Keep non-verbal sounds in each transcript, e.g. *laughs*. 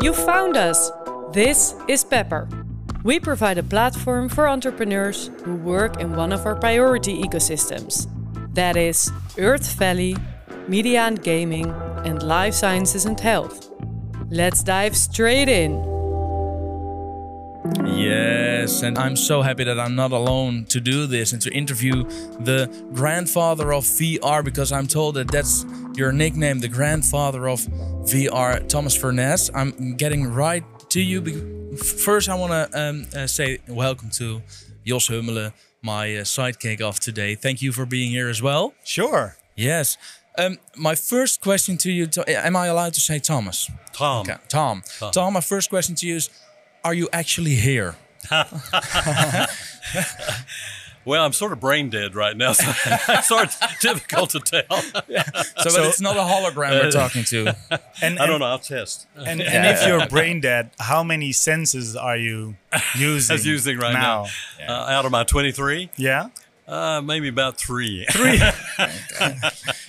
You found us! This is Pepper. We provide a platform for entrepreneurs who work in one of our priority ecosystems. That is Earth Valley, media and gaming, and life sciences and health. Let's dive straight in. Yes, and I'm so happy that I'm not alone to do this and to interview the grandfather of VR because I'm told that that's your nickname, the grandfather of VR, Thomas Furness. I'm getting right to you. First, I want to um, uh, say welcome to Jos Hummelen, my uh, sidekick of today. Thank you for being here as well. Sure. Yes. Um, my first question to you, am I allowed to say Thomas? Tom. Okay. Tom. Tom. Tom, my first question to you is, are you actually here? *laughs* Well, I'm sort of brain dead right now, so *laughs* it's sort of difficult to tell. So, but it's not a hologram we're talking to. *laughs* And, I don't know. I'll test. And, and if you're brain dead, how many senses are you using? I was using right now. Uh, out of my 23, Yeah. uh, maybe about three. Three.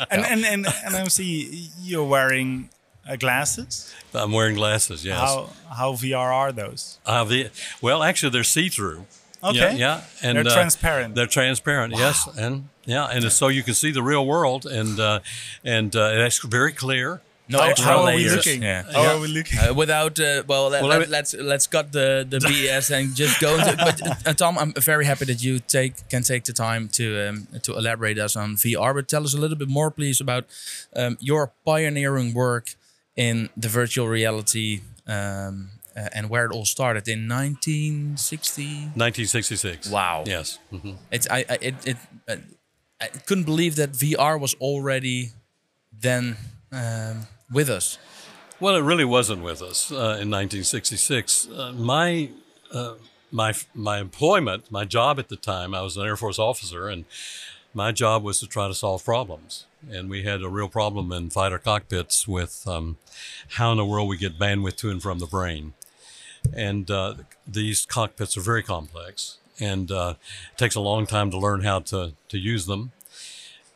and, and and and I see you're wearing uh, glasses. I'm wearing glasses. Yes. How how VR are those? Uh, the, well, actually, they're see-through. Okay. Yeah, yeah. and They're uh, transparent. They're transparent. Yes, and yeah, and so you can see the real world, and uh, and uh, it's very clear. No How, extra how are we looking? Yeah. How Yeah. are we looking? Uh, without uh, well, let, Well, let, let me- let's let's cut the the *laughs* BS and just go into. But uh, Tom, I'm very happy that you take can take the time to um, to elaborate us on VR. But tell us a little bit more, please, about um, your pioneering work in the virtual reality um, uh, and where it all started in 1960. 1966. Wow. Yes. hmm It's I, I it, it uh, I couldn't believe that VR was already then um, with us. Well, it really wasn't with us uh, in 1966. Uh, my uh, my my employment, my job at the time, I was an Air Force officer, and my job was to try to solve problems. And we had a real problem in fighter cockpits with um, how in the world we get bandwidth to and from the brain. And uh, these cockpits are very complex, and uh, it takes a long time to learn how to to use them.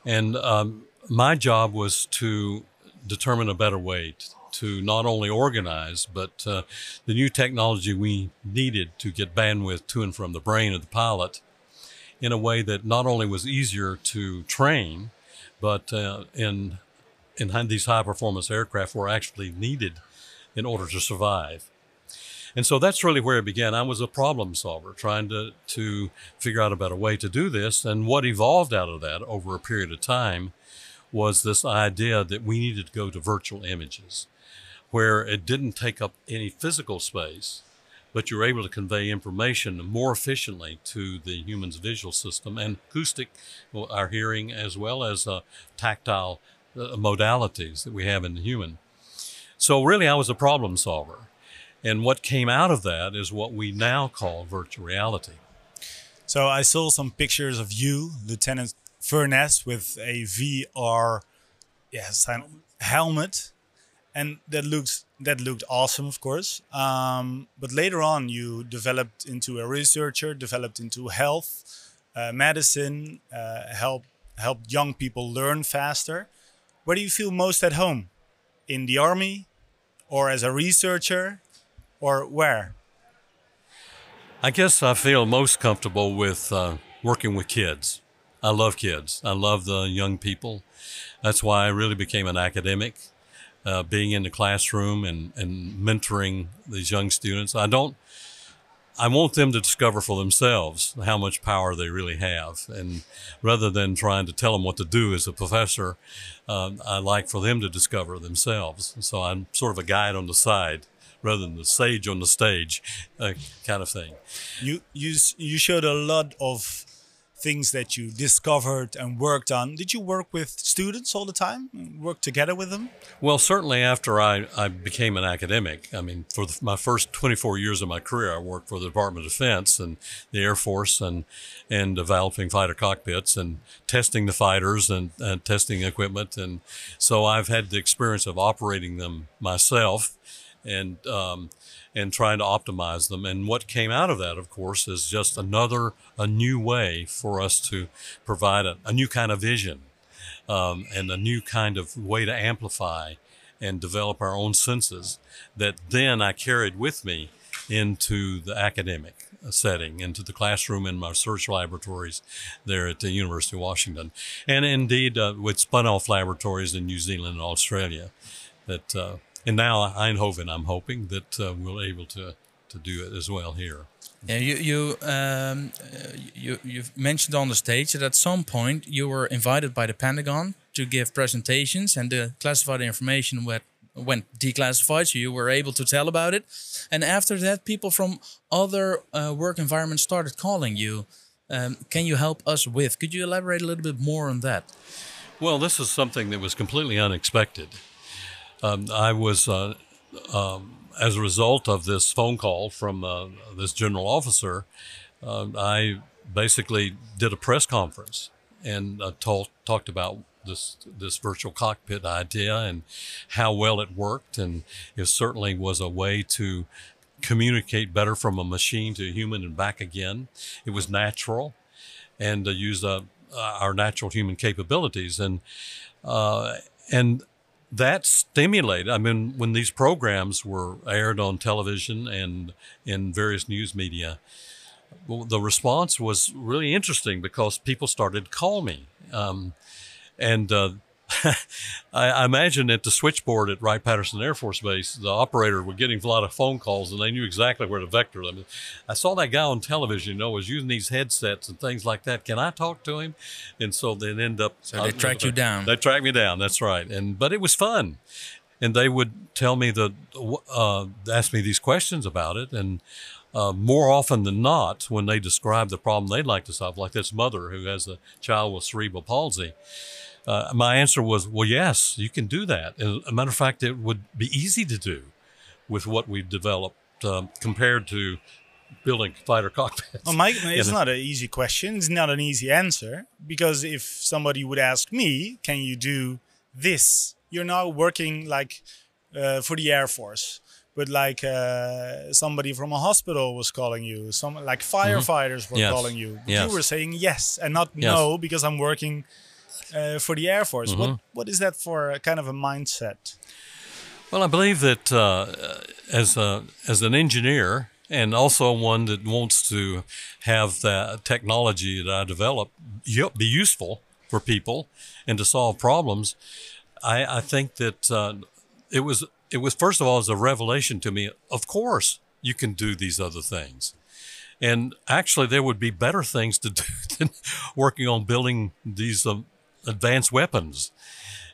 And um, my job was to determine a better way t- to not only organize, but uh, the new technology we needed to get bandwidth to and from the brain of the pilot in a way that not only was easier to train, but uh, in in these high performance aircraft were actually needed in order to survive. And so that's really where it began. I was a problem solver trying to, to figure out a better way to do this. And what evolved out of that over a period of time was this idea that we needed to go to virtual images, where it didn't take up any physical space, but you're able to convey information more efficiently to the human's visual system and acoustic, our hearing, as well as uh, tactile uh, modalities that we have in the human. So really, I was a problem solver. And what came out of that is what we now call virtual reality. So I saw some pictures of you, Lieutenant Furness, with a VR, yes, helmet, and that looks that looked awesome, of course. Um, but later on, you developed into a researcher, developed into health, uh, medicine, uh, help helped young people learn faster. Where do you feel most at home? In the army, or as a researcher, or where? I guess I feel most comfortable with uh, working with kids. I love kids. I love the young people. That's why I really became an academic, uh, being in the classroom and, and mentoring these young students. I don't, I want them to discover for themselves how much power they really have. And rather than trying to tell them what to do as a professor, um, I like for them to discover themselves. So I'm sort of a guide on the side rather than the sage on the stage uh, kind of thing. You you you showed a lot of things that you discovered and worked on. Did you work with students all the time? Work together with them? Well, certainly after I, I became an academic, I mean, for the, my first 24 years of my career, I worked for the Department of Defense and the Air Force and, and developing fighter cockpits and testing the fighters and, and testing equipment. And so I've had the experience of operating them myself and, um, and trying to optimize them. And what came out of that, of course, is just another, a new way for us to provide a, a new kind of vision um, and a new kind of way to amplify and develop our own senses that then I carried with me into the academic setting, into the classroom in my research laboratories there at the University of Washington, and indeed uh, with spun off laboratories in New Zealand and Australia. That uh, and now Eindhoven, I'm hoping that uh, we'll able to to do it as well here. Yeah, you you um, you you've mentioned on the stage that at some point you were invited by the Pentagon to give presentations and the classified information went went declassified, so you were able to tell about it. And after that, people from other uh, work environments started calling you. Um, can you help us with? Could you elaborate a little bit more on that? Well, this is something that was completely unexpected. Um, I was, uh, um, as a result of this phone call from uh, this general officer, uh, I basically did a press conference and uh, told, talked about this this virtual cockpit idea and how well it worked, and it certainly was a way to communicate better from a machine to a human and back again. It was natural, and uh, use uh, our natural human capabilities, and uh, and that stimulated. I mean, when these programs were aired on television and in various news media, the response was really interesting because people started call me. Um, and uh, *laughs* I, I, imagine at the switchboard at Wright Patterson Air Force Base, the operator were getting a lot of phone calls, and they knew exactly where to vector them. I saw that guy on television, you know, was using these headsets and things like that. Can I talk to him? And so they end up. So they tracked you down. They tracked me down. That's right. And but it was fun, and they would tell me the uh, ask me these questions about it, and uh, more often than not, when they describe the problem they'd like to solve, like this mother who has a child with cerebral palsy, uh, my answer was, well, yes, you can do that. As a matter of fact, it would be easy to do with what we've developed um, compared to building fighter cockpits. Well, Mike, *laughs* it's not an easy question. It's not an easy answer because if somebody would ask me, can you do this? You're now working like uh, for the Air Force but like uh, somebody from a hospital was calling you, some like mm-hmm. firefighters mm-hmm. were yes. calling you. Yes. You were saying yes and not yes. no because I'm working uh, for the Air Force. Mm-hmm. What what is that for a kind of a mindset? Well, I believe that uh, as a as an engineer and also one that wants to have that technology that I develop be useful for people and to solve problems. I, I think that uh, it was it was first of all as a revelation to me. Of course, you can do these other things, and actually, there would be better things to do *laughs* than working on building these um, advanced weapons,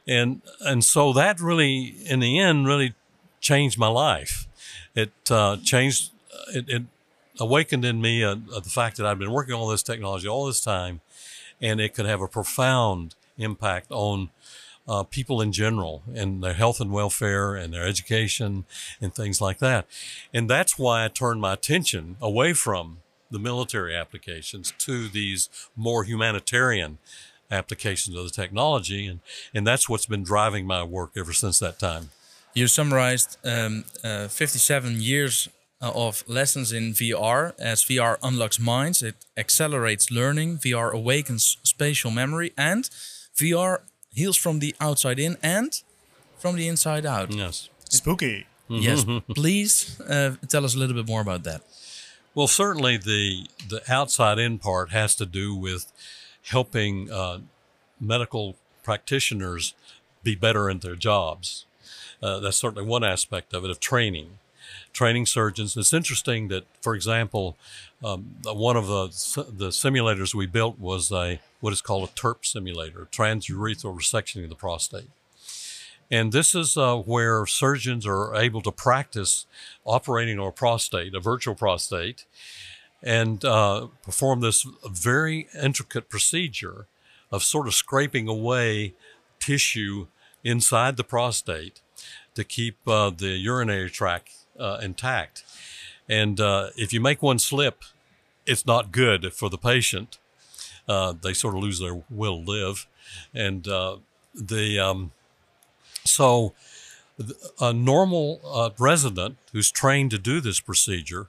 and and so that really, in the end, really changed my life. It uh, changed. It, it, awakened in me uh, the fact that I've been working on this technology all this time, and it could have a profound impact on uh, people in general and their health and welfare and their education and things like that. And that's why I turned my attention away from the military applications to these more humanitarian applications of the technology. And, and that's what's been driving my work ever since that time. You summarized um, uh, 57 years uh, of lessons in VR as VR unlocks minds, it accelerates learning, VR awakens spatial memory, and VR heals from the outside in and from the inside out. Yes. Spooky. *laughs* Yes. Please uh, tell us a little bit more about that. Well, certainly the the outside in part has to do with helping uh, medical practitioners be better in their jobs. Uh, that's certainly one aspect of it of training training surgeons. It's interesting that, for example, um, one of the the simulators we built was a what is called a TURP simulator, transurethral resection of the prostate. And this is uh, where surgeons are able to practice operating on a prostate, a virtual prostate, and uh, perform this very intricate procedure of sort of scraping away tissue inside the prostate to keep uh, the urinary tract uh, intact. And uh, if you make one slip, it's not good for the patient. Uh, they sort of lose their will to live. And uh, the um, so a normal resident who's trained to do this procedure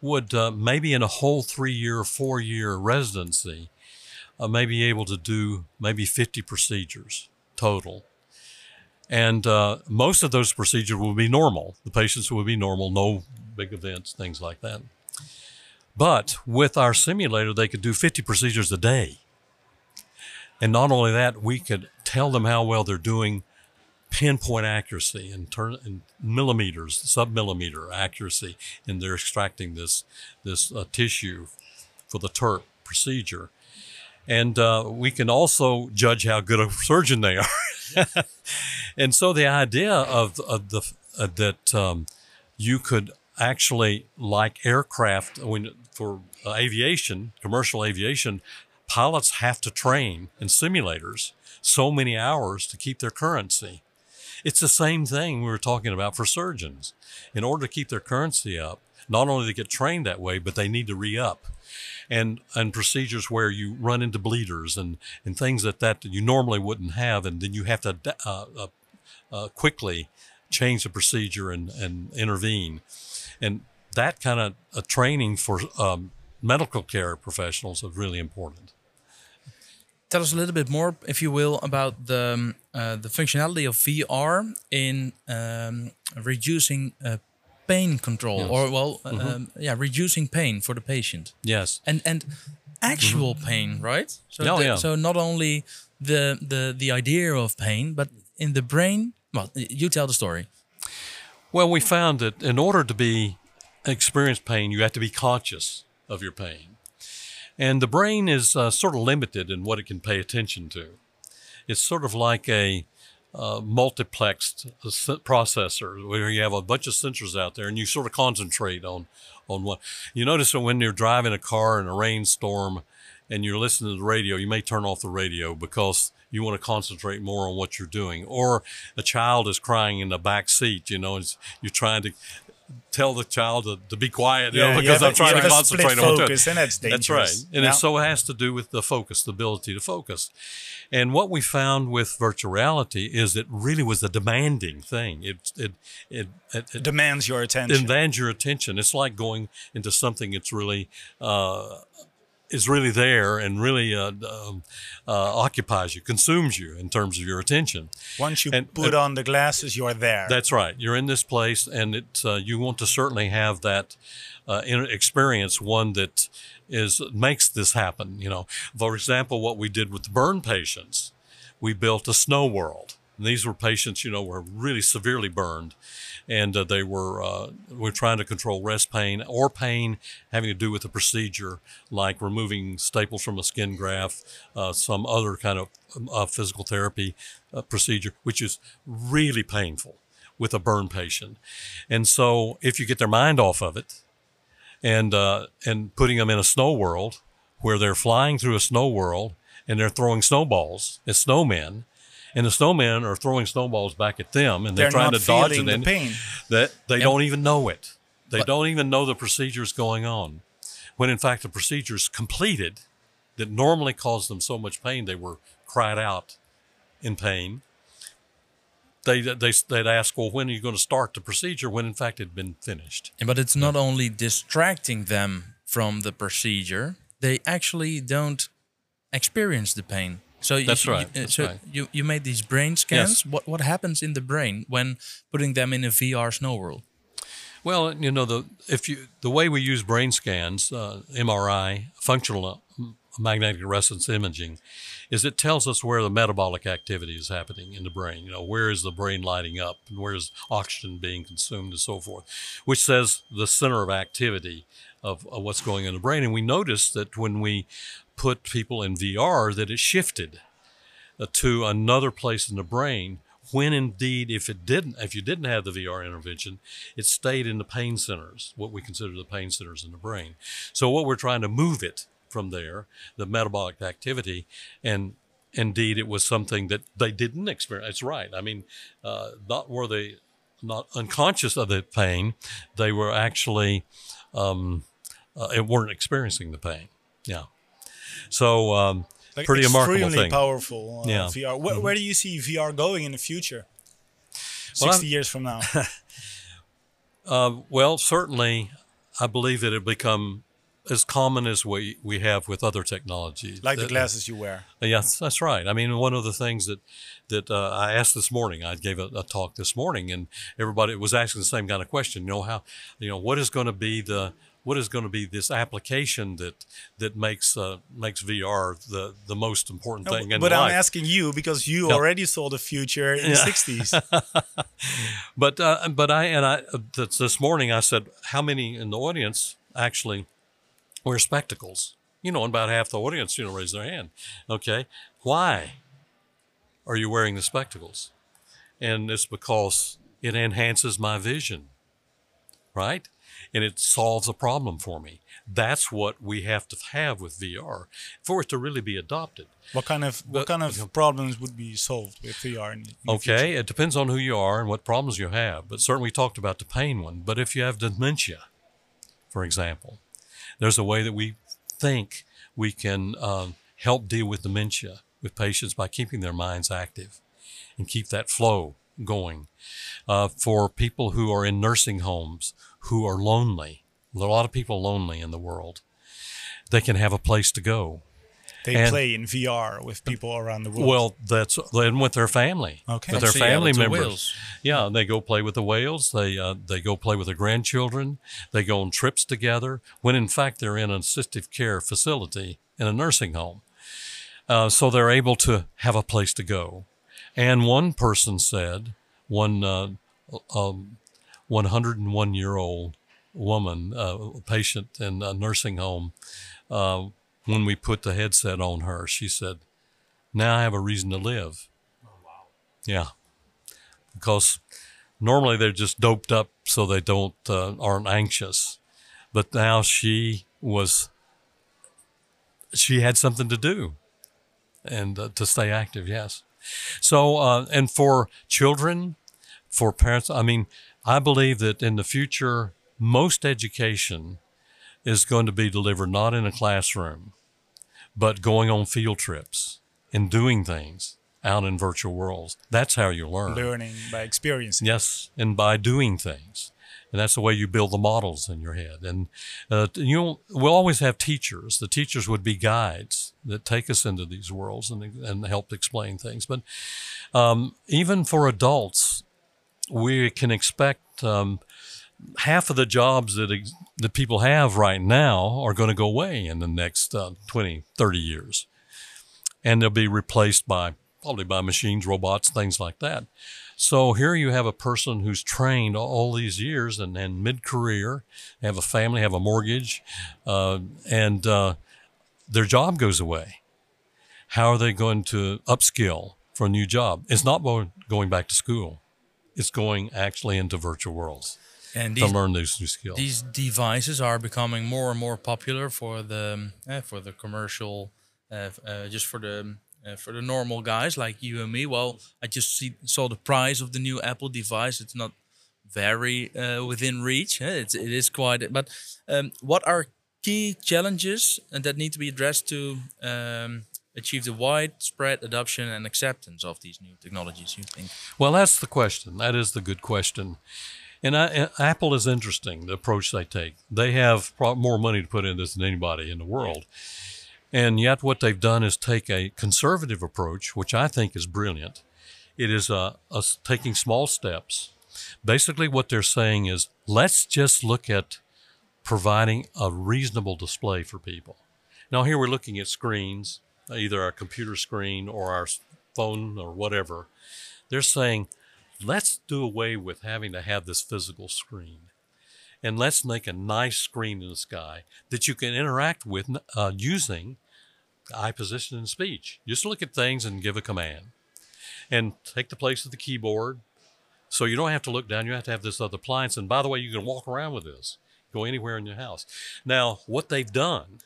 would uh, maybe in a whole three year, four year residency, may be able to do maybe 50 procedures total And uh, most of those procedures will be normal. The patients will be normal, no big events, things like that. But with our simulator, they could do 50 procedures a day. And not only that, we could tell them how well they're doing pinpoint accuracy in, turn, in millimeters, sub-millimeter accuracy, and they're extracting this this uh, tissue for the TURP procedure. And uh, we can also judge how good a surgeon they *laughs* are. and so the idea of, of the uh, that um, you could actually, like aircraft, when for uh, aviation, commercial aviation, pilots have to train in simulators so many hours to keep their currency. It's the same thing we were talking about for surgeons. In order to keep their currency up, not only to get trained that way, but they need to re-up. And, and procedures where you run into bleeders and, and things that, that you normally wouldn't have, and then you have to uh, uh, uh, quickly change the procedure and, and intervene. And that kind of training for um, medical care professionals is really important. Tell us a little bit more, if you will, about the um, uh, the functionality of VR in um, reducing uh, pain control, yes. or well, mm -hmm. yeah, reducing pain for the patient. Yes, and and actual mm -hmm. pain, right? So, oh, the, yeah. so not only the the the idea of pain, but in the brain. Well, you tell the story. Well, we found that in order to be experience pain, you have to be conscious of your pain. And the brain is uh, sort of limited in what it can pay attention to. It's sort of like a uh, multiplexed uh, processor where you have a bunch of sensors out there and you sort of concentrate on, on one. You notice that when you're driving a car in a rainstorm and you're listening to the radio, you may turn off the radio because you want to concentrate more on what you're doing. Or a child is crying in the back seat, you know, you're trying to tell the child to, to be quiet, you know, because I'm trying to concentrate on focus, and that's dangerous. That's right, and yeah. it so has to do with the focus, the ability to focus. And what we found with virtual reality is it really was a demanding thing. It it it, it, it demands your attention. Demands your attention. It's like going into something that's really uh, is really there and really uh, um, uh, occupies you, consumes you in terms of your attention. Once you and, put on the glasses, you're there. That's right. You're in this place, and it uh, you want to certainly have that uh, experience, one that is makes this happen. You know, for example, what we did with the burn patients, we built a snow world. And these were patients, you know, were really severely burned, and uh, they were uh, were trying to control rest pain or pain having to do with the procedure, like removing staples from a skin graft, uh, some other kind of uh, physical therapy uh, procedure, which is really painful with a burn patient. And so, if you get their mind off of it, and uh, and putting them in a snow world where they're flying through a snow world and they're throwing snowballs as snowmen and the snowmen are throwing snowballs back at them, and they're, they're trying to dodge it. The pain. That they yep. don't even know it. They but, don't even know the procedure's going on, when in fact the procedure is completed that normally caused them so much pain they were cried out in pain. They, they, they'd ask, well, when are you going to start the procedure? When in fact it had been finished. But it's not only distracting them from the procedure, they actually don't experience the pain. So that's you, right. You, that's so right. you you made these brain scans. Yes. What what happens in the brain when putting them in a VR snow world? Well, you know the if you the way we use brain scans, uh, MRI, functional uh, magnetic resonance imaging, is it tells us where the metabolic activity is happening in the brain. You know, where is the brain lighting up and where is oxygen being consumed and so forth, which says the center of activity of, of what's going on in the brain. And we noticed that when we put people in VR that it shifted uh, to another place in the brain when indeed if it didn't if you didn't have the VR intervention it stayed in the pain centers what we consider the pain centers in the brain. So what we're trying to move it from there the metabolic activity and indeed it was something that they didn't experience. It's right. I mean uh, not were they not unconscious of the pain they were actually um, uh, weren't experiencing the pain. Yeah so um, like pretty remarkable thing. powerful. Uh, yeah. VR. Where, mm-hmm. where, do you see VR going in the future? Well, 60 years from now. *laughs* uh, well, certainly, I believe that it'll become as common as we, we have with other technologies. Like the glasses you wear. Yes, that's right. I mean, one of the things that that uh, I asked this morning, I gave a, a talk this morning, and everybody was asking the same kind of question. You know how, you know, what is going to be the what is going to be this application that that makes uh, makes VR the the most important thing in but life? I'm asking you because you Yeah. already saw the future in the 60s. *laughs* But uh, but I and I uh, this, this morning I said how many in the audience actually wear spectacles? You know, and about half the audience you know raise their hand. Okay, why are you wearing the spectacles? And it's because it enhances my vision, right? And it solves a problem for me. That's what we have to have with VR for it to really be adopted. What kind of what kind of problems would be solved with VR? In, in? Okay, it depends on who you are and what problems you have, but certainly we talked about the pain one. But if you have dementia, for example, there's a way that we think we can um, help deal with dementia with patients by keeping their minds active and keep that flow going. Uh, for people who are in nursing homes who are lonely, a lot of people lonely in the world, they can have a place to go. They and- play in VR with people around the world. Well, that's and with their family, Okay. with their family Seattle to members. Yeah, they go play with the whales. They uh, they go play with their grandchildren. They go on trips together. When in fact they're in an assistive care facility in a nursing home, uh, so they're able to have a place to go. And one person said, one uh, um, 101 year old woman, uh, patient in a nursing home, uh, when we put the headset on her, she said, "Now I have a reason to live." Wow! Yeah, because normally they're just doped up so they don't uh, aren't anxious, but now she was she had something to do and uh, to stay active. Yes, so uh, and for children, for parents, I mean, I believe that in the future, most education is going to be delivered not in a classroom, but going on field trips and doing things out in virtual worlds. That's how you learn. learning by experiencing. Yes, and by doing things. And that's the way you build the models in your head. And uh, you we'll always have teachers. The teachers would be guides that take us into these worlds and, and help explain things. But um, even for adults, we can expect um, half of the jobs that, ex- that people have right now are going to go away in the next uh, 20, 30 years. And they'll be replaced by probably by machines, robots, things like that. So here you have a person who's trained all these years and, and mid-career, have a family, have a mortgage, uh, and uh, their job goes away. How are they going to upskill for a new job? It's not go- going back to school. It's going actually into virtual worlds And to learn these new skills. these devices are becoming more and more popular for the uh, for the commercial, uh, uh, just for the uh, for the normal guys like you and me. Well, I just see, saw the price of the new Apple device. It's not very uh, within reach. It's it is quite. But um, what are key challenges that need to be addressed to um, achieve the widespread adoption and acceptance of these new technologies? You think? Well, that's the question. That is the good question. And I, and Apple is interesting, the approach they take. They have more money to put in this than anybody in the world. And yet, what they've done is take a conservative approach, which I think is brilliant. It is uh, us taking small steps. Basically, what they're saying is let's just look at providing a reasonable display for people. Now, here we're looking at screens, either our computer screen or our phone or whatever. They're saying, let's do away with having to have this physical screen. And let's make a nice screen in the sky that you can interact with uh, using eye position and speech. Just look at things and give a command. And take the place of the keyboard. So you don't have to look down. You have to have this other appliance. And by the way, you can walk around with this, go anywhere in your house. Now, what they've done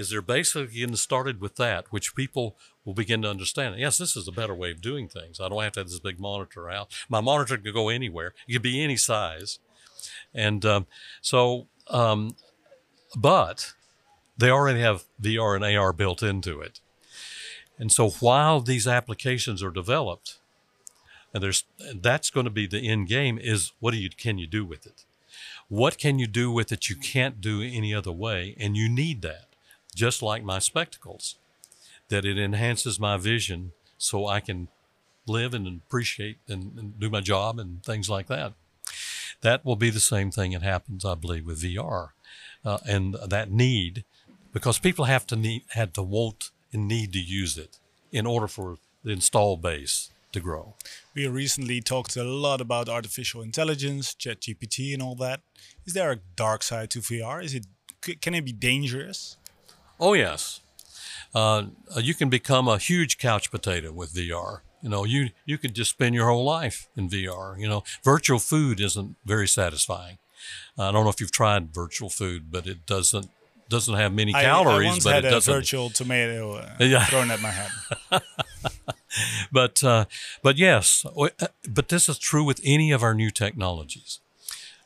is they're basically getting started with that, which people will begin to understand. Yes, this is a better way of doing things. I don't have to have this big monitor out. My monitor can go anywhere. It can be any size. And um, so, um, but they already have VR and AR built into it. And so while these applications are developed, and there's that's going to be the end game is what do you can you do with it? What can you do with it you can't do any other way? And you need that, just like my spectacles, that it enhances my vision so I can live and appreciate and, and do my job and things like that. That will be the same thing that happens, I believe, with VR. Uh, and that need, because people have to need, had to want and need to use it in order for the install base to grow. We recently talked a lot about artificial intelligence, ChatGPT, and all that. Is there a dark side to VR? Is it can it be dangerous? Oh yes, uh, you can become a huge couch potato with VR. You know, you you could just spend your whole life in VR. You know, virtual food isn't very satisfying. I don't know if you've tried virtual food, but it doesn't doesn't have many calories. I, I once but had it a doesn't. virtual tomato uh, *laughs* Yeah. thrown at my head. *laughs* but uh, but yes, uh, but this is true with any of our new technologies.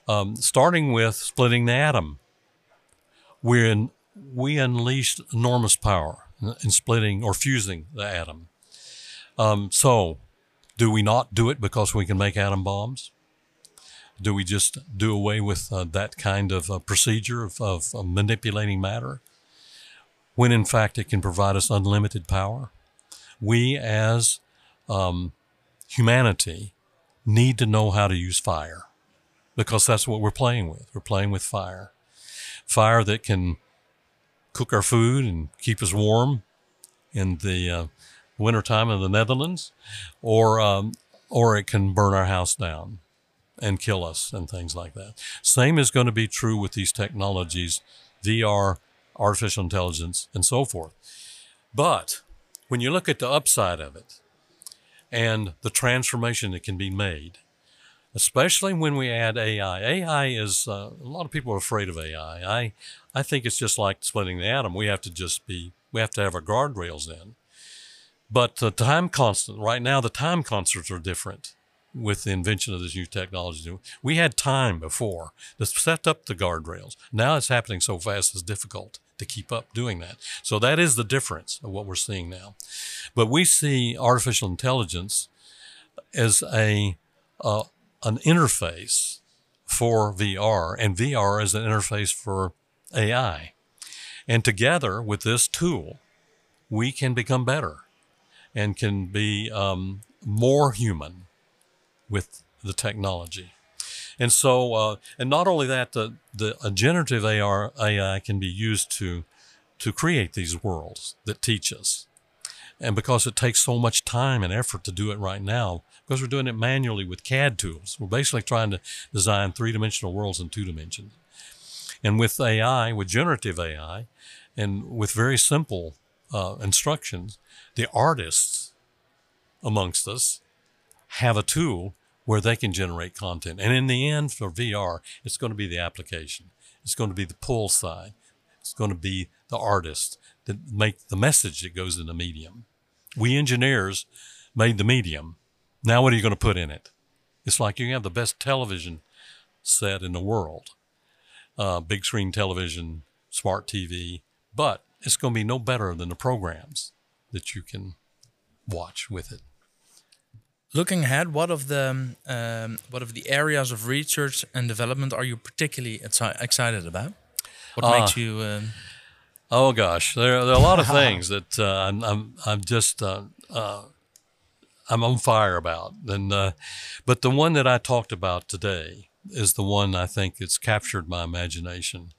Um, starting with splitting the atom, we're in, we unleashed enormous power in, in splitting or fusing the atom. Um, so, do we not do it because we can make atom bombs? Do we just do away with uh, that kind of uh, procedure of, of, of manipulating matter, when in fact it can provide us unlimited power? we as um, humanity need to know how to use fire because that's what we're playing with. We're playing with fire. Fire that can cook our food and keep us warm in the uh, wintertime in the Netherlands, or, um, or it can burn our house down and kill us and things like that. Same is going to be true with these technologies, VR, artificial intelligence, and so forth. But when you look at the upside of it and the transformation that can be made, especially when we add AI. AI is uh, a lot of people are afraid of AI. I I think it's just like splitting the atom. We have to just be we have to have our guardrails in. But the time constant right now, the time constants are different with the invention of this new technology. We had time before to set up the guardrails. Now it's happening so fast it's difficult to keep up doing that. So that is the difference of what we're seeing now. But we see artificial intelligence as a uh, an interface for VR, and VR is an interface for AI. And together with this tool, we can become better and can be um, more human with the technology. And so, uh, and not only that, the, the generative AR, AI can be used to, to create these worlds that teach us. And because it takes so much time and effort to do it right now, because we're doing it manually with CAD tools, we're basically trying to design three dimensional worlds in two dimensions. And with AI, with generative AI, and with very simple uh, instructions, the artists amongst us have a tool where they can generate content. And in the end, for VR, it's going to be the application. It's going to be the pull side. It's going to be the artist that make the message that goes in the medium. We engineers made the medium. Now what are you going to put in it? It's like you have the best television set in the world. Uh, big screen television, smart TV, but it's going to be no better than the programs that you can watch with it. Looking ahead, what of the um, what of the areas of research and development are you particularly exci- excited about? What Ah. makes you? Um, Oh gosh, there, there are a lot of *laughs* things that uh, I'm, I'm I'm just uh, uh, I'm on fire about, and uh, but the one that I talked about today is the one I think that's captured my imagination.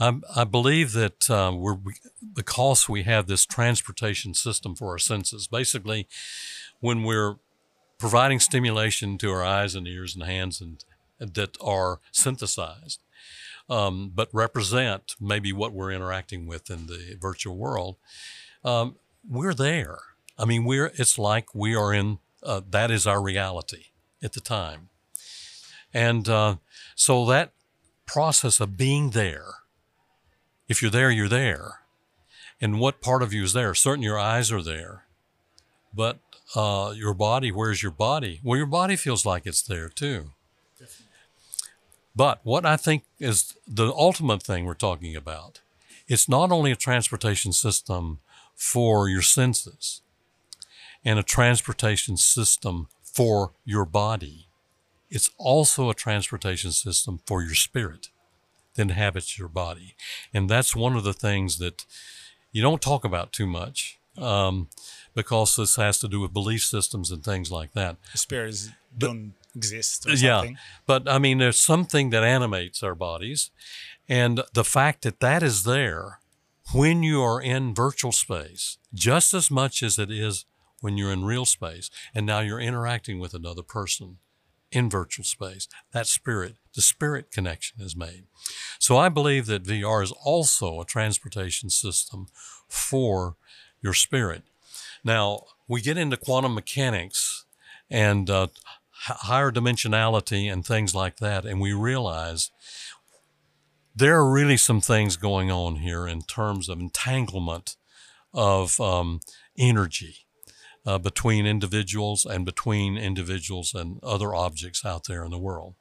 I, I believe that uh, we're because we have this transportation system for our senses. Basically, when we're providing stimulation to our eyes and ears and hands and that are synthesized um, but represent maybe what we're interacting with in the virtual world, um, we're there. I mean, we're it's like we are in uh, that is our reality at the time, and uh, so that process of being there. If you're there, you're there, and what part of you is there? Certain your eyes are there, but uh, your body. Where's your body? Well, your body feels like it's there too. But what I think is the ultimate thing we're talking about, it's not only a transportation system for your senses and a transportation system for your body. it's also a transportation system for your spirit that inhabits your body. And that's one of the things that you don't talk about too much um, because this has to do with belief systems and things like that. Spirits don't exist. Or Yeah, something. but I mean, there's something that animates our bodies, and the fact that that is there when you are in virtual space, just as much as it is when you're in real space, and now you're interacting with another person in virtual space. That spirit, the spirit connection is made. So I believe that VR is also a transportation system for your spirit. Now, we get into quantum mechanics and uh, higher dimensionality and things like that, and we realize there are really some things going on here in terms of entanglement of um, energy uh, between individuals and between individuals and other objects out there in the world.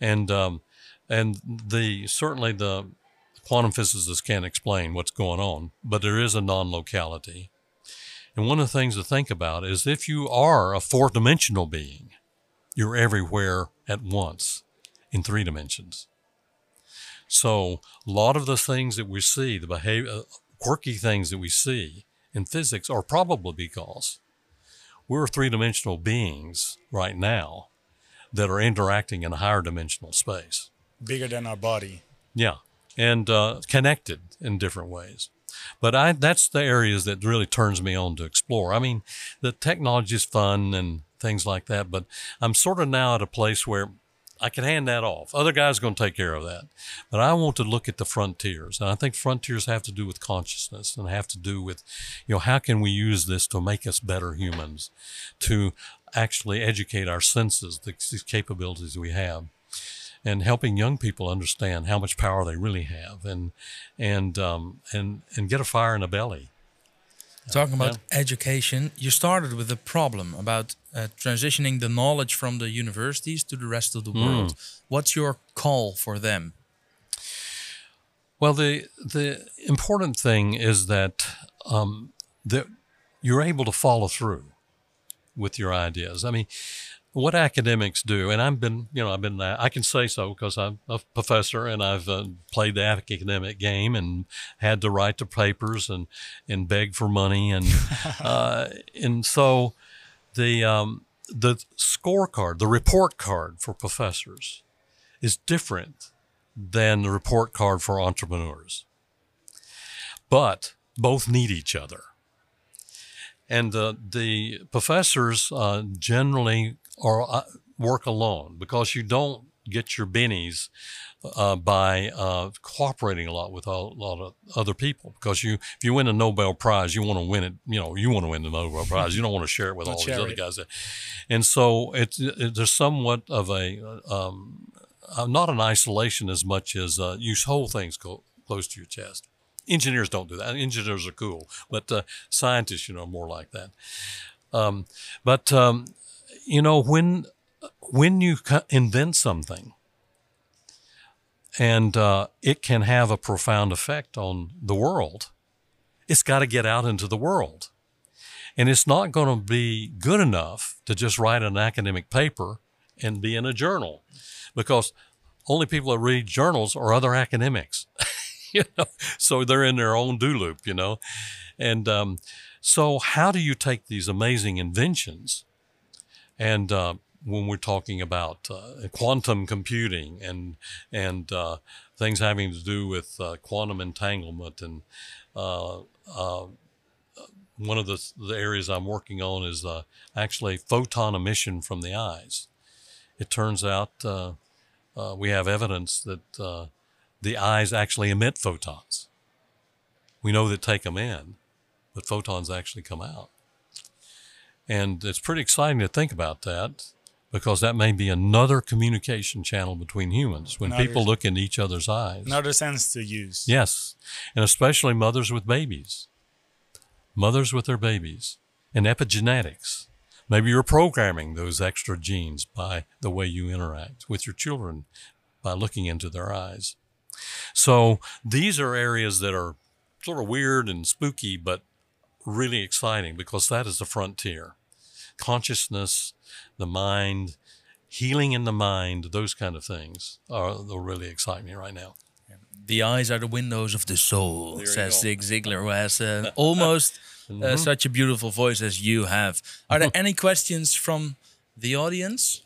And um, and the certainly the quantum physicists can't explain what's going on, but there is a non-locality. And one of the things to think about is if you are a four-dimensional being, you're everywhere at once in three dimensions. So a lot of the things that we see, the behavior, uh, quirky things that we see in physics, are probably because we're three-dimensional beings right now that are interacting in a higher dimensional space. Bigger than our body. Yeah, and uh, connected in different ways. But I, that's the areas that really turns me on to explore. I mean, the technology is fun and things like that, but I'm sort of now at a place where I can hand that off. Other guys are going to take care of that. But I want to look at the frontiers. And I think frontiers have to do with consciousness and have to do with, you know, how can we use this to make us better humans, to actually educate our senses, the, capabilities we have and helping young people understand how much power they really have and and um, and and get a fire in the belly. Talking about education, you started with a problem about uh, transitioning the knowledge from the universities to the rest of the world. What's your call for them? Well, the the important thing is that um, that you're able to follow through with your ideas. I mean, what academics do, and I've been, you know, I've been, I can say so because I'm a professor and I've uh, played the academic game and had to write the papers and and beg for money and *laughs* uh, and so the um, the scorecard, the report card for professors is different than the report card for entrepreneurs. But both need each other. And uh, the professors uh, generally are uh, work alone because you don't get your bennies uh, by uh, cooperating a lot with a lot of other people. Because you, if you win a Nobel Prize, you want to win it. You know, you want to win the Nobel Prize. You don't want to share it with *laughs* all these other guys. And so it's it, there's somewhat of a um, uh, not an isolation as much as uh, you hold things co- close to your chest. Engineers don't do that. Engineers are cool, but uh, scientists, you know, are more like that. Um, but um, you know, when when you invent something, and uh, it can have a profound effect on the world, it's got to get out into the world, and it's not going to be good enough to just write an academic paper and be in a journal, because only people that read journals are other academics. *laughs* you know, so they're in their own do loop, you know, and um, so how do you take these amazing inventions, and uh, when we're talking about uh, quantum computing and and uh, things having to do with uh, quantum entanglement and uh, uh, one of the, the areas I'm working on is actually photon emission from the eyes. It turns out we have evidence that the eyes actually emit photons. We know that take them in, but photons actually come out. And it's pretty exciting to think about that because that may be another communication channel between humans when Another- people look into each other's eyes. Another sense to use. Yes, and especially mothers with babies. Mothers with their babies. And epigenetics. Maybe you're programming those extra genes by the way you interact with your children by looking into their eyes. So these are areas that are sort of weird and spooky, but really exciting because that is the frontier. Consciousness, the mind, healing in the mind, those kind of things are they really excite me right now. The eyes are the windows of the soul, There says. Zig Ziglar, who has uh, almost *laughs* uh, such a beautiful voice as you have. Are there *laughs* any questions from the audience?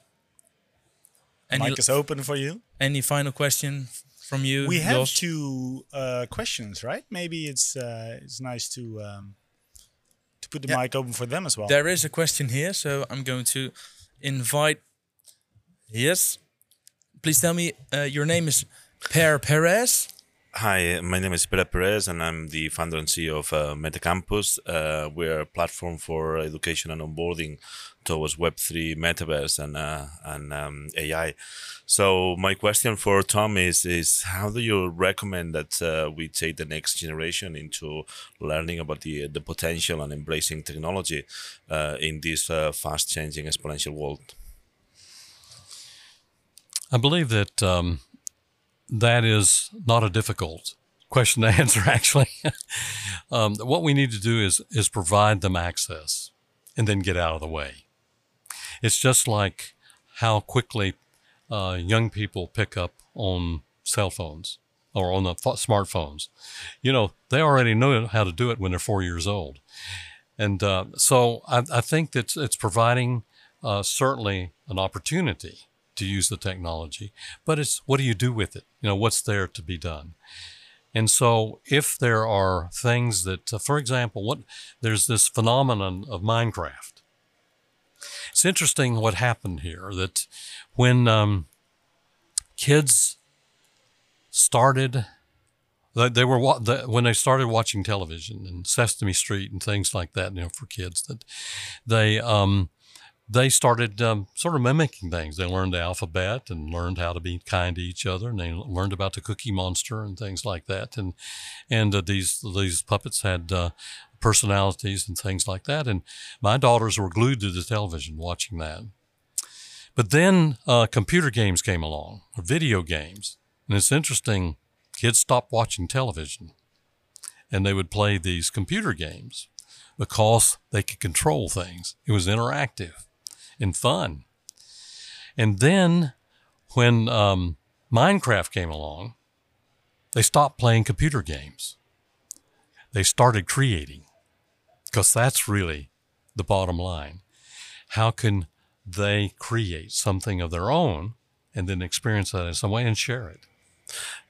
Any, Mic is open for you. any final question from you? We have Jos? two uh, questions, right? Maybe it's uh, it's nice to um, to put the Yeah. mic open for them as well. There is a question here, so I'm going to invite. Yes, please tell me uh, your name is Per Perez. Hi, my name is Pere Perez, and I'm the founder and CEO of uh, MetaCampus. Uh, we're a platform for education and onboarding towards Web3, Metaverse, and uh, and um, AI. So my question for Tom is: is how do you recommend that uh, we take the next generation into learning about the the potential and embracing technology uh, in this uh, fast-changing exponential world? I believe that um, that is not a difficult question to *laughs* answer. Actually, *laughs* um, what we need to do is is provide them access, and then get out of the way. It's just like how quickly uh, young people pick up on cell phones or on the ph- smartphones. You know, they already know how to do it when they're four years old, and uh, so I, I think that it's providing uh, certainly an opportunity to use the technology, but it's what do you do with it? You know, what's there to be done? And so, if there are things that, uh, for example, what there's this phenomenon of Minecraft. It's interesting what happened here that when um, kids started, they, they were when they started watching television and Sesame Street and things like that, you know, for kids that they um, they started um, sort of mimicking things. They learned the alphabet and learned how to be kind to each other, and they learned about the Cookie Monster and things like that. And and uh, these these puppets had uh, personalities and things like that. And my daughters were glued to the television watching that. But then uh, computer games came along, or video games, and it's interesting. Kids stopped watching television, and they would play these computer games because they could control things. It was interactive and fun. And then when um, Minecraft came along, they stopped playing computer games. They started creating because that's really the bottom line. How can they create something of their own and then experience that in some way and share it?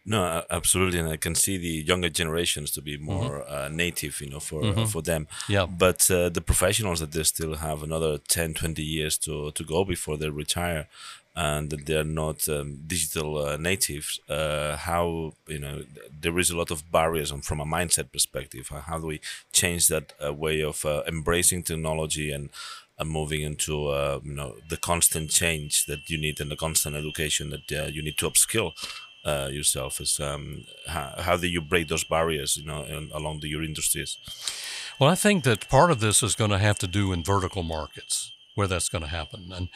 No, absolutely, and I can see the younger generations to be more uh, native, you know, for uh, for them. Yeah. But uh, the professionals that they still have another 10, 20 years to to go before they retire, and that they're not um, digital uh, natives. Uh, how you know there is a lot of barriers, and from a mindset perspective, how, do we change that uh, way of uh, embracing technology and and moving into uh, you know the constant change that you need and the constant education that uh, you need to upskill uh, yourself? Is um, how, how do you break those barriers you know in, along the, your industries? Well, I think that part of this is going to have to do in vertical markets where that's going to happen, and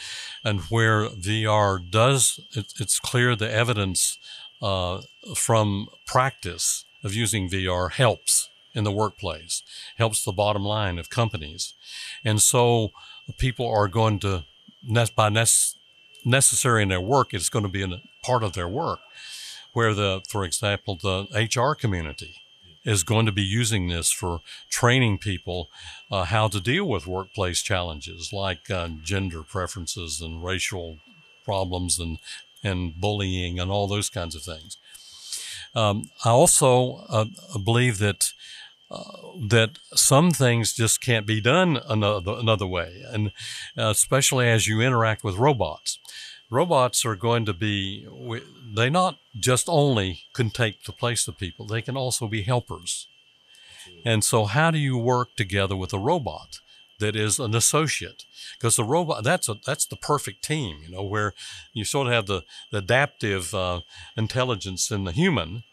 and where VR does. It, it's clear the evidence uh, from practice of using VR helps in the workplace, helps the bottom line of companies, and so people are going to by nec- necessary in their work. It's going to be a part of their work, where the, for example, the HR community is going to be using this for training people uh, how to deal with workplace challenges like uh, gender preferences and racial problems and and bullying and all those kinds of things. Um, I also uh, believe that uh, that some things just can't be done another another way, and uh, especially as you interact with robots. Robots are going to be, they not just only can take the place of people; they can also be helpers. And so, how do you work together with a robot that is an associate? Because the robot that's a that's the perfect team, you know, where you sort of have the, the adaptive uh, intelligence in the human,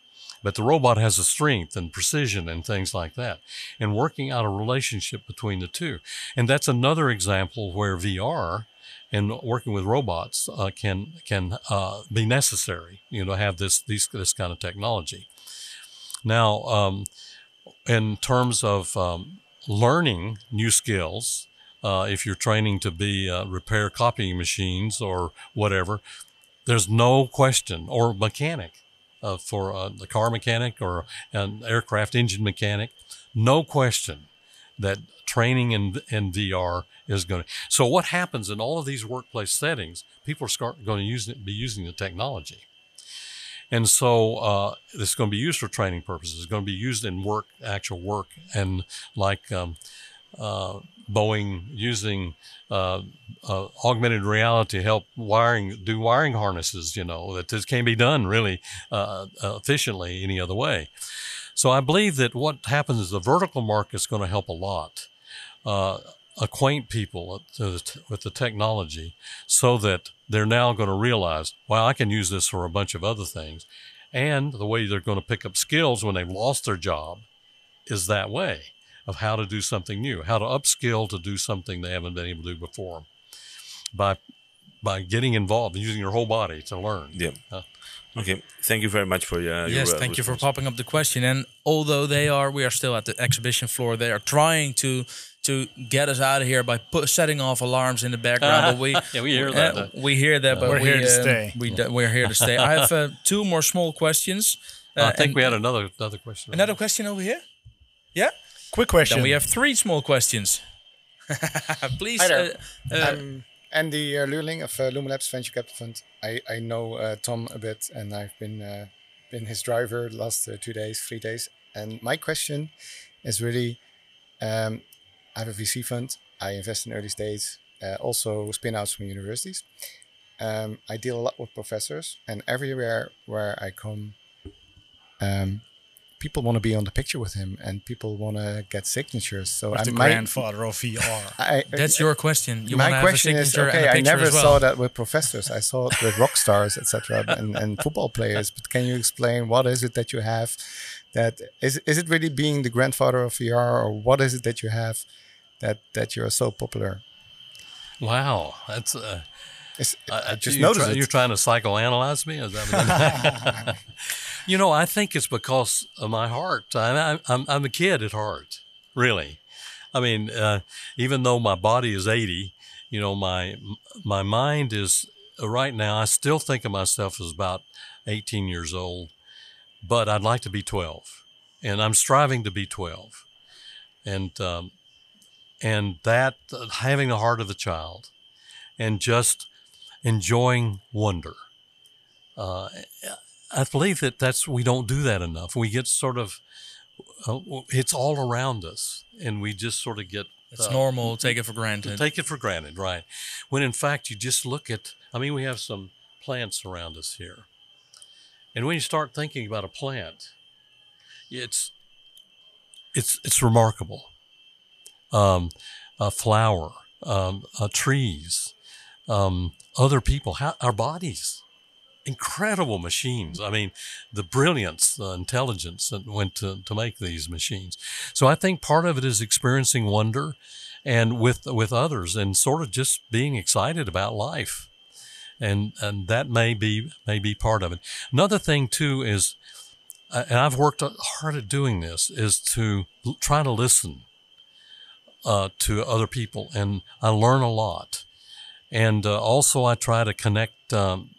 but the robot has a strength and precision and things like that, and working out a relationship between the two. And that's another example where VR and working with robots uh, can can uh, be necessary. You know, have this these this kind of technology. Now, um, in terms of um, learning new skills, uh, if you're training to be uh, repair copying machines or whatever, there's no question, or mechanic uh, for uh, the car mechanic or an aircraft engine mechanic, no question that training in, in VR is going to. So what happens in all of these workplace settings? People are start, going to use be using the technology. And so uh, is going to be used for training purposes. It's going to be used in work, actual work, and like um, uh, Boeing using uh, uh, augmented reality to help wiring, do wiring harnesses. You know that this can't be done really uh, uh, efficiently any other way. So I believe that what happens is the vertical market is going to help a lot. Uh, acquaint people with the technology so that they're now going to realize, well, I can use this for a bunch of other things. And the way they're going to pick up skills when they've lost their job is that way of how to do something new, how to upskill to do something they haven't been able to do before by by getting involved and using your whole body to learn. Yeah. Uh, okay. Thank you very much for your. Yes, your, uh, thank you for popping up the question. And although they are, we are still at the exhibition floor. They are trying to to get us out of here by put, setting off alarms in the background. but we *laughs* yeah, we hear that. Uh, we hear that, but we're we, here to um, stay. We we're here to stay. I have uh, two more small questions. Uh, I think we had another another question. Another question over here. Yeah. Quick question. Then we have three small questions. *laughs* Please. Hi there. Uh, uh, I'm Andy uh, Luurling of uh, Lumilabs Venture Capital Fund. I, I know uh, Tom a bit, and I've been uh, been his driver the last uh, two days, three days. And my question is really, um, I have a VC fund. I invest in early stage, uh, also spin outs from universities. Um, I deal a lot with professors, and everywhere where I come, um, people want to be on the picture with him and people want to get signatures. So I'm the my, grandfather of VR. *laughs* I, That's your question. You my question have a is signature okay. and a I never well. saw that with professors. I saw it with rock stars, etc., and, and *laughs* football players. But can you explain what is it that you have? That is is it really being the grandfather of VR, or what is it that you have that that you're so popular? Wow, that's. Uh, It's, I, I just noticed try, it. You're trying to psychoanalyze me? Is that *laughs* you know, I think it's because of my heart. I, I'm, I'm a kid at heart, really. I mean, uh, even though my body is 80, you know, my my mind is uh, right now. I still think of myself as about 18 years old, but I'd like to be 12, and I'm striving to be 12, and um, and that uh, having the heart of the child, and just enjoying wonder. Uh, I believe that that's we don't do that enough. We get sort of uh, it's all around us, and we just sort of get It's uh, normal. Take it for granted. take it for granted, right? When in fact you just look at. I mean, we have some plants around us here, and when you start thinking about a plant, it's it's it's remarkable. Um, a flower, um, uh, trees, um, other people, how, our bodies, incredible machines. I mean, the brilliance, the intelligence that went to, to make these machines. So I think part of it is experiencing wonder and with with others and sort of just being excited about life. And and that may be may be part of it. Another thing too is uh, and I've worked hard at doing this is to try to listen uh, to other people, and I learn a lot. And uh, also, I try to connect um,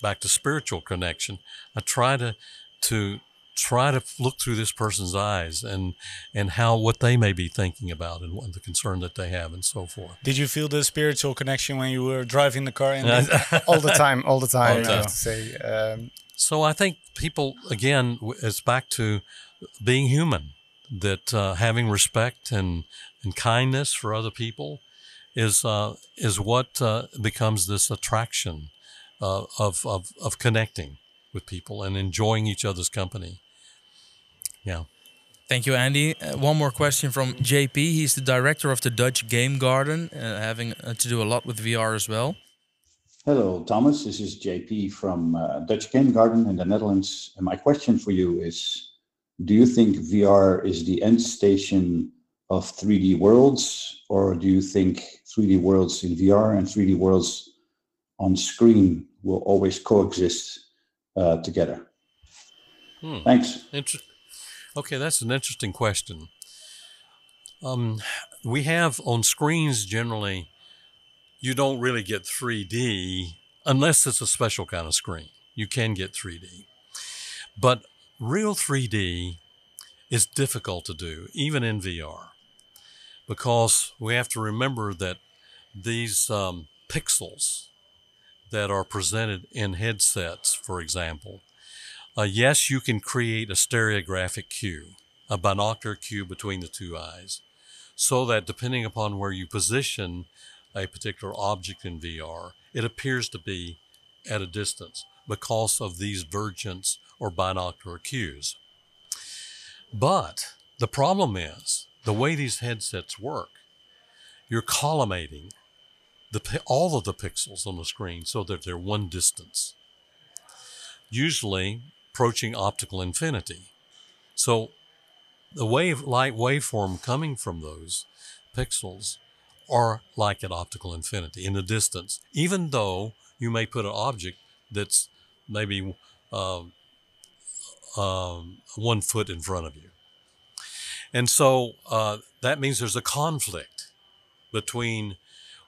back to spiritual connection. I try to to try to look through this person's eyes and and how what they may be thinking about and what the concern that they have and so forth. Did you feel the spiritual connection when you were driving the car? In *laughs* all the time, all the time. All the I have to say, um, So I think people again, it's back to being human. That uh, having respect and and kindness for other people is uh, is what uh, becomes this attraction uh, of, of of connecting with people and enjoying each other's company. Yeah. Thank you, Andy. Uh, one more question from JP. He's the director of the Dutch Game Garden, uh, having uh, to do a lot with VR as well. Hello, Thomas. This is JP from uh, Dutch Game Garden in the Netherlands. And my question for you is Do you think VR is the end station of 3D worlds, or do you think 3D worlds in VR and 3D worlds on screen will always coexist uh, together? Hmm. Thanks. Inter- okay, that's an interesting question. Um, we have on screens generally, you don't really get 3D unless it's a special kind of screen. You can get 3D. But real 3D is difficult to do, even in VR, because we have to remember that these um, pixels that are presented in headsets, for example, uh, yes, you can create a stereographic cue, a binocular cue between the two eyes, so that depending upon where you position a particular object in VR, it appears to be at a distance because of these vergence or binocular cues. But the problem is the way these headsets work, you're collimating the, all of the pixels on the screen so that they're one distance, usually approaching optical infinity. So the wave light waveform coming from those pixels are like at optical infinity in the distance, even though you may put an object that's maybe uh, one foot in front of you. And so uh, that means there's a conflict between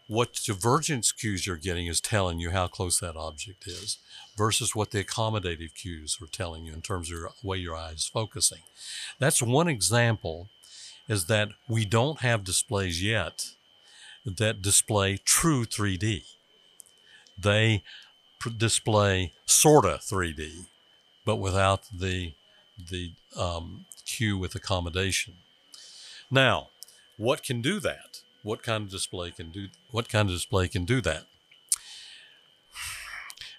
what divergence cues you're getting is telling you how close that object is versus what the accommodative cues are telling you in terms of the way your eye is focusing. That's one example is that we don't have displays yet that display true 3D. They display sorta 3D, but without the the um, cue with accommodation. Now, what can do that? What kind of display can do? What kind of display can do that?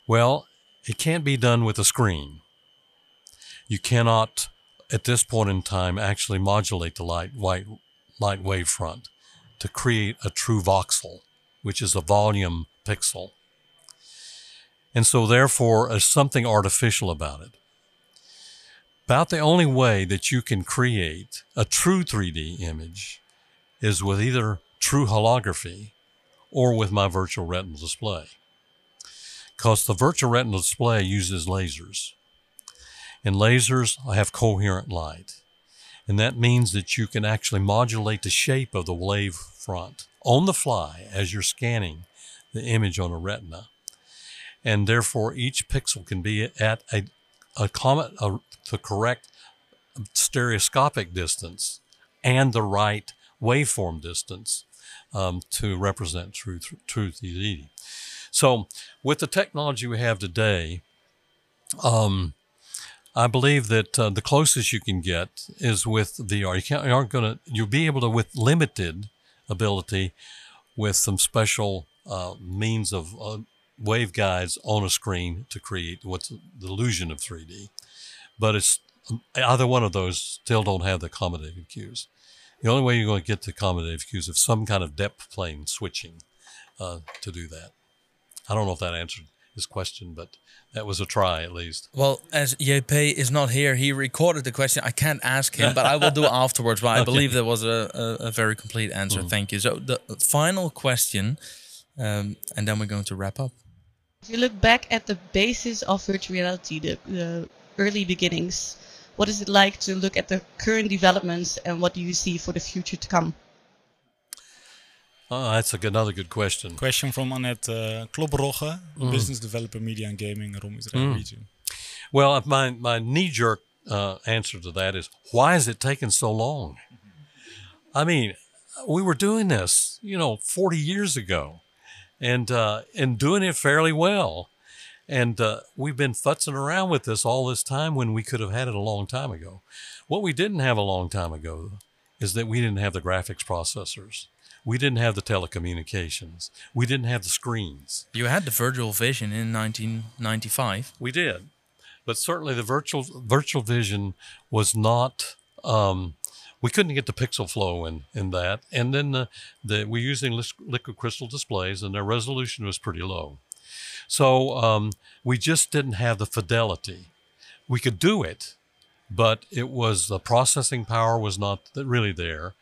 Well, it can't be done with a screen. You cannot, at this point in time, actually modulate the light white light front to create a true voxel, which is a volume pixel. And so, therefore, there's something artificial about it. About the only way that you can create a true 3D image is with either true holography or with my virtual retinal display. Because the virtual retinal display uses lasers. And lasers have coherent light. And that means that you can actually modulate the shape of the wave front on the fly as you're scanning the image on a retina and therefore each pixel can be at a, a comet, a, the correct stereoscopic distance and the right waveform distance um, to represent true, true 3D. So with the technology we have today, um, I believe that uh, the closest you can get is with VR. You, can't, you aren't going to, you'll be able to, with limited ability, with some special uh, means of uh, waveguides on a screen to create what's the illusion of 3D. But it's either one of those still don't have the accommodative cues. The only way you're going to get the accommodative cues is some kind of depth plane switching uh, to do that. I don't know if that answered his question, but that was a try at least. Well, as JP is not here, he recorded the question. I can't ask him, but I will do *laughs* afterwards. But I okay. believe there was a, a, a very complete answer. Mm. Thank you. So the final question, um, and then we're going to wrap up. If you look back at the basis of virtual reality, the, the early beginnings, what is it like to look at the current developments and what do you see for the future to come? Oh, that's a another good question. Question from Annette uh, mm. business developer, media and gaming, ROM Israel mm. region. Well, my, my knee jerk uh, answer to that is why is it taking so long? I mean, we were doing this, you know, 40 years ago and uh, and doing it fairly well. And uh, we've been futzing around with this all this time when we could have had it a long time ago. What we didn't have a long time ago is that we didn't have the graphics processors. We didn't have the telecommunications. We didn't have the screens. You had the virtual vision in 1995. We did, but certainly the virtual virtual vision was not um, we couldn't get the pixel flow in, in that. And then the, the, we're using liquid crystal displays and their resolution was pretty low. So um, we just didn't have the fidelity. We could do it, but it was the processing power was not really there,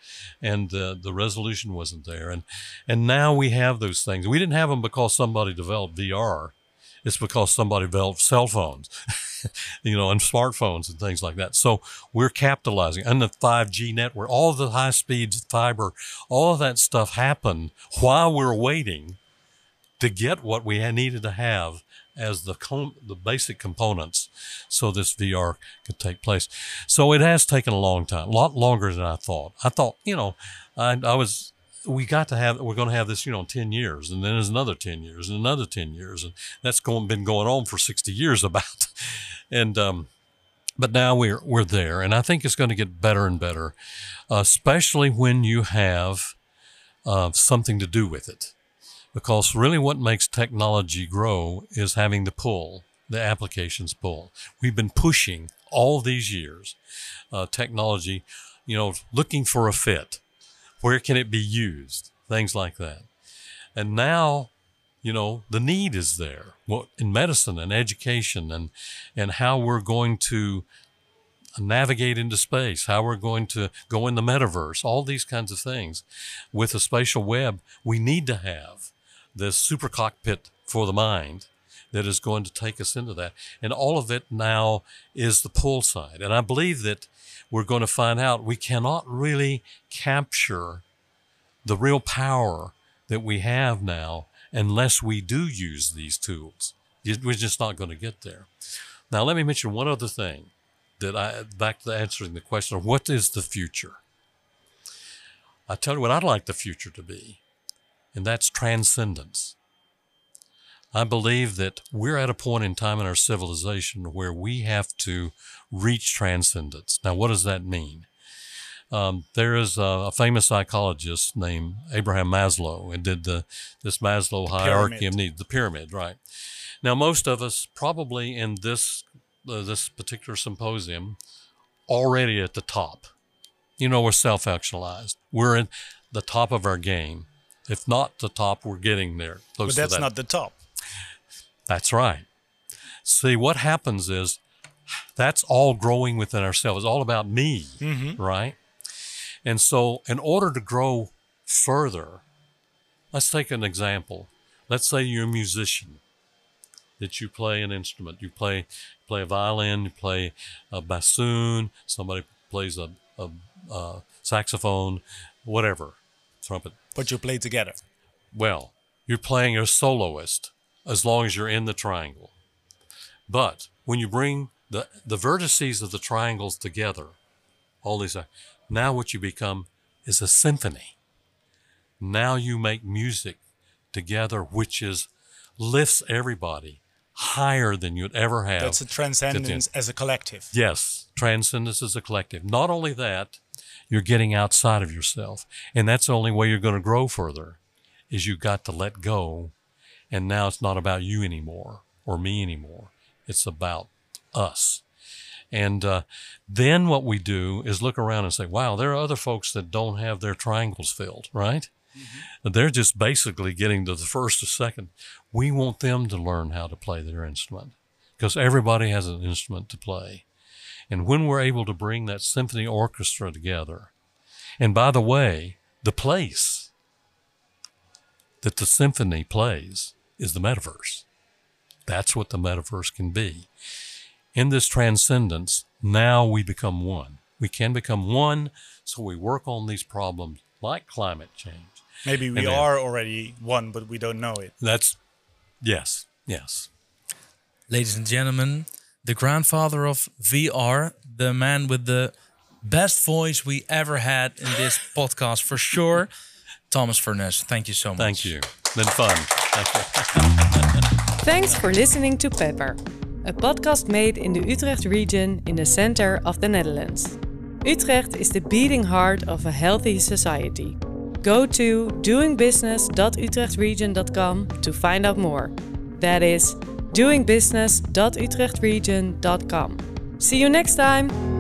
and the the resolution wasn't there. And and now we have those things. We didn't have them because somebody developed VR. It's because somebody developed cell phones, *laughs* you know, and smartphones and things like that. So we're capitalizing and the 5G network, all the high speed fiber, all of that stuff happened while we're waiting to get what we needed to have as the com- the basic components so this VR could take place. So it has taken a long time, a lot longer than I thought. I thought, you know, I, I was we got to have we're going to have this you know 10 years and then there's another 10 years and another 10 years and that's going been going on for 60 years about *laughs* and um but now we're we're there and i think it's going to get better and better especially when you have uh, something to do with it because really what makes technology grow is having the pull, the applications pull. We've been pushing all these years uh, technology, you know, looking for a fit. Where can it be used? Things like that. And now, you know, the need is there well, in medicine and education and, and how we're going to navigate into space, how we're going to go in the metaverse, all these kinds of things. With a spatial web, we need to have this super cockpit for the mind that is going to take us into that. And all of it now is the pull side. And I believe that we're going to find out we cannot really capture the real power that we have now unless we do use these tools. We're just not going to get there. Now, let me mention one other thing that I, back to answering the question of what is the future? I tell you what I'd like the future to be and that's transcendence. I believe that we're at a point in time in our civilization where we have to reach transcendence. Now, what does that mean? Um, there is a, a, famous psychologist named Abraham Maslow and did the this Maslow hierarchy pyramid. of needs, the pyramid, right? Now, most of us probably in this uh, this particular symposium already at the top. You know, we're self-actualized. We're in the top of our game. If not the top, we're getting there. but that's that. not the top. That's right. See, what happens is that's all growing within ourselves. It's all about me, mm-hmm. right? And so, in order to grow further, let's take an example. Let's say you're a musician, that you play an instrument. You play play a violin, you play a bassoon, somebody plays a, a, a saxophone, whatever, trumpet. But you play together. Well, you're playing a soloist as long as you're in the triangle. But when you bring the, the vertices of the triangles together, all these are, now what you become is a symphony. Now you make music together, which is lifts everybody higher than you'd ever have. That's a transcendence as a collective. Yes, transcendence as a collective. Not only that, you're getting outside of yourself. And that's the only way you're going to grow further is you've got to let go. And now it's not about you anymore or me anymore. It's about us. And uh, then what we do is look around and say, wow, there are other folks that don't have their triangles filled, right? Mm-hmm. They're just basically getting to the first or second. We want them to learn how to play their instrument because everybody has an instrument to play. And when we're able to bring that symphony orchestra together, and by the way, the place that the symphony plays is the metaverse. That's what the metaverse can be. In this transcendence, now we become one. We can become one, so we work on these problems like climate change. Maybe we then, are already one, but we don't know it. That's, yes, yes. Ladies and gentlemen, the grandfather of VR, the man with the best voice we ever had in this *laughs* podcast for sure. Thomas Furness, thank you so much. Thank you. Been fun. *laughs* Thanks for listening to Pepper, a podcast made in the Utrecht region in the center of the Netherlands. Utrecht is the beating heart of a healthy society. Go to doingbusiness.utrechtregion.com to find out more. That is doingbusiness.utrechtregion.com. See you next time!